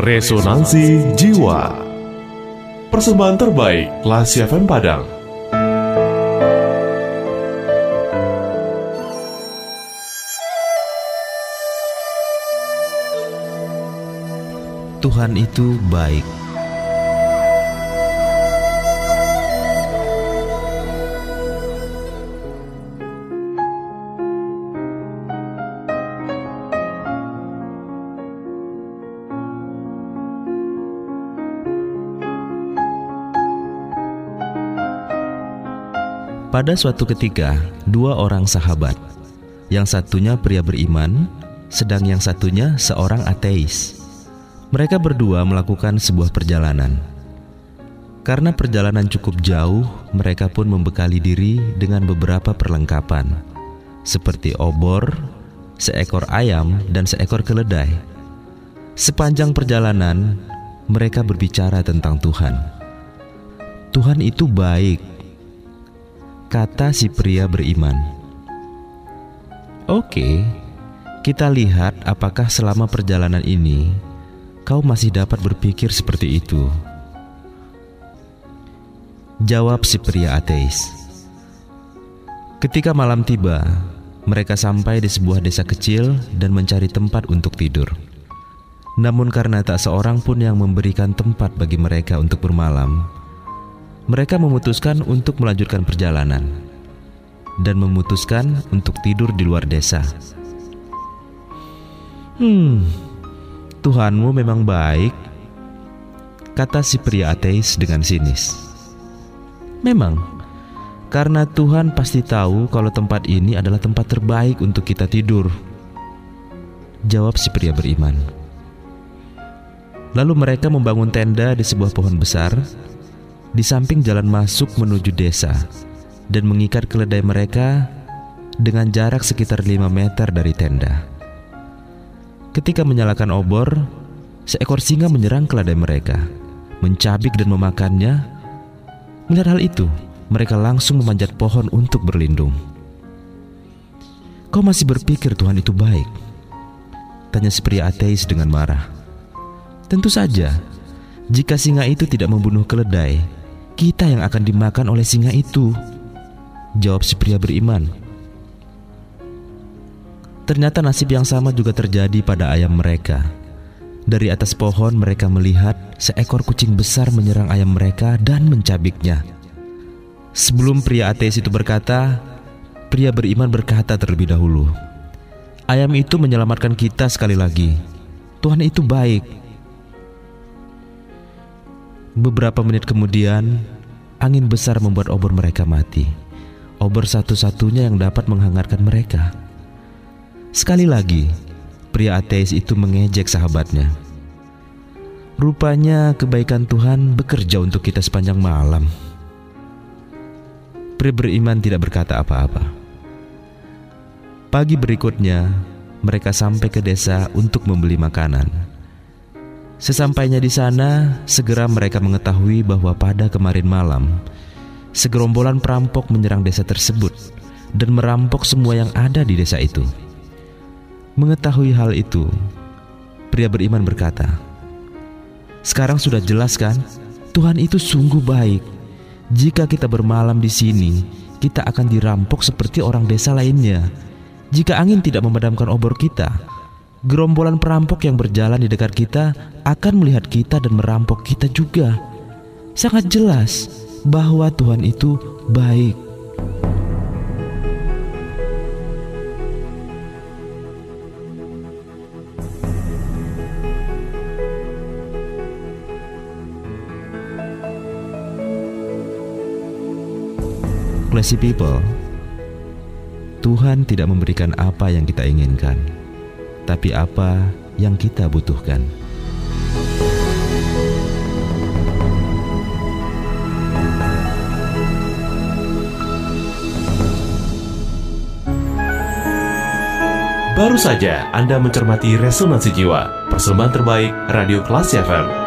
Resonansi Jiwa. Persembahan terbaik Lasi FM Padang. Tuhan itu baik Pada suatu ketika, dua orang sahabat, yang satunya pria beriman, sedang yang satunya seorang ateis. Mereka berdua melakukan sebuah perjalanan. Karena perjalanan cukup jauh, mereka pun membekali diri dengan beberapa perlengkapan, seperti obor, seekor ayam, dan seekor keledai. Sepanjang perjalanan, mereka berbicara tentang Tuhan. Tuhan itu baik, kata si pria beriman. Oke, kita lihat apakah selama perjalanan ini kau masih dapat berpikir seperti itu. Jawab si pria ateis. Ketika malam tiba, mereka sampai di sebuah desa kecil dan mencari tempat untuk tidur. Namun karena tak seorang pun yang memberikan tempat bagi mereka untuk bermalam, mereka memutuskan untuk melanjutkan perjalanan dan memutuskan untuk tidur di luar desa. Hmm, Tuhanmu memang baik, kata si pria ateis dengan sinis. Memang, karena Tuhan pasti tahu kalau tempat ini adalah tempat terbaik untuk kita tidur. Jawab si pria beriman. Lalu mereka membangun tenda di sebuah pohon besar di samping jalan masuk menuju desa dan mengikat keledai mereka dengan jarak sekitar 5 meter dari tenda. Ketika menyalakan obor, seekor singa menyerang keledai mereka, mencabik dan memakannya. Melihat hal itu, mereka langsung memanjat pohon untuk berlindung. Kau masih berpikir Tuhan itu baik? Tanya si pria ateis dengan marah. Tentu saja, jika singa itu tidak membunuh keledai, kita yang akan dimakan oleh singa itu. Jawab si pria beriman. Ternyata nasib yang sama juga terjadi pada ayam mereka. Dari atas pohon mereka melihat seekor kucing besar menyerang ayam mereka dan mencabiknya. Sebelum pria ateis itu berkata, pria beriman berkata terlebih dahulu, "Ayam itu menyelamatkan kita sekali lagi. Tuhan itu baik." Beberapa menit kemudian, angin besar membuat obor mereka mati. Obor satu-satunya yang dapat menghangatkan mereka. Sekali lagi, pria ateis itu mengejek sahabatnya. Rupanya kebaikan Tuhan bekerja untuk kita sepanjang malam. Pria beriman tidak berkata apa-apa. Pagi berikutnya, mereka sampai ke desa untuk membeli makanan. Sesampainya di sana, segera mereka mengetahui bahwa pada kemarin malam, segerombolan perampok menyerang desa tersebut dan merampok semua yang ada di desa itu. Mengetahui hal itu, pria beriman berkata, "Sekarang sudah jelas kan, Tuhan itu sungguh baik. Jika kita bermalam di sini, kita akan dirampok seperti orang desa lainnya. Jika angin tidak memadamkan obor kita, gerombolan perampok yang berjalan di dekat kita akan melihat kita dan merampok kita juga. Sangat jelas bahwa Tuhan itu baik. Classy people, Tuhan tidak memberikan apa yang kita inginkan tapi apa yang kita butuhkan. Baru saja Anda mencermati Resonansi Jiwa, persembahan terbaik Radio Kelas FM.